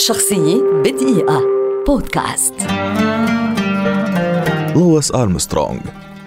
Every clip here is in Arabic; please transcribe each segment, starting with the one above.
شخصية بدقيقة. بودكاست. لويس أرمسترونغ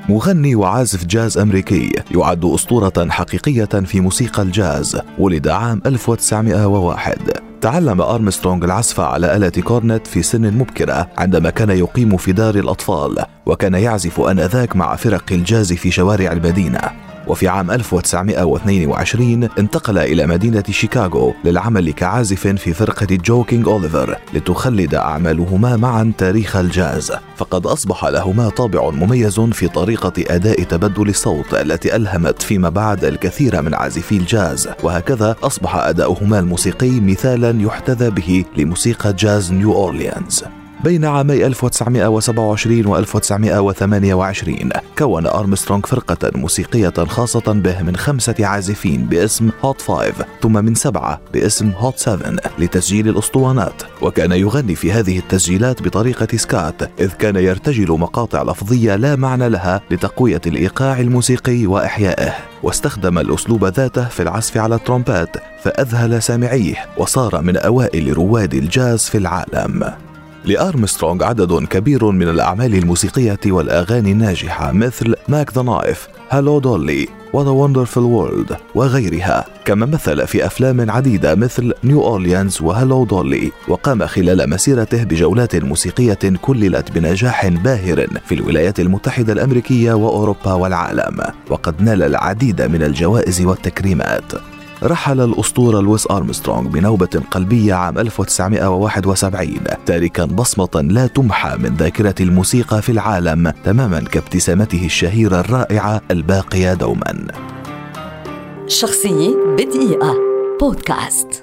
مغني وعازف جاز أمريكي يعد أسطورة حقيقية في موسيقى الجاز ولد عام 1901 تعلم أرمسترونغ العزف على آلة كورنت في سن مبكرة عندما كان يقيم في دار الأطفال وكان يعزف آنذاك مع فرق الجاز في شوارع المدينة. وفي عام 1922 انتقل إلى مدينة شيكاغو للعمل كعازف في فرقة جو كينج أوليفر لتخلد أعمالهما معا تاريخ الجاز. فقد أصبح لهما طابع مميز في طريقة أداء تبدل الصوت التي ألهمت فيما بعد الكثير من عازفي الجاز. وهكذا أصبح أداؤهما الموسيقي مثالا يحتذى به لموسيقى جاز نيو أورليانز بين عامي 1927 و 1928 كون أرمسترونغ فرقة موسيقية خاصة به من خمسة عازفين باسم Hot Five ثم من سبعة باسم Hot Seven لتسجيل الأسطوانات. وكان يغني في هذه التسجيلات بطريقة scat إذ كان يرتجل مقاطع لفظية لا معنى لها لتقوية الإيقاع الموسيقي وإحيائه. واستخدم الأسلوب ذاته في العزف على الترومبات فأذهل سامعيه وصار من أوائل رواد الجاز في العالم. لأرمسترونغ عدد كبير من الأعمال الموسيقية والأغاني الناجحة مثل Mack the Knife Hello Dolly و What a Wonderful World وغيرها. كما مثل في أفلام عديدة مثل نيو أورليانز و Hello Dolly وقام خلال مسيرته بجولات موسيقية كللت بنجاح باهر في الولايات المتحدة الأمريكية وأوروبا والعالم. وقد نال العديد من الجوائز والتكريمات. رحل الأسطورة لويس أرمسترونغ بنوبة قلبية عام 1971 تاركا بصمة لا تمحى من ذاكرة الموسيقى في العالم تماما كابتسامته الشهيرة الرائعة الباقية دوما. شخصية بدقيقة. بودكاست.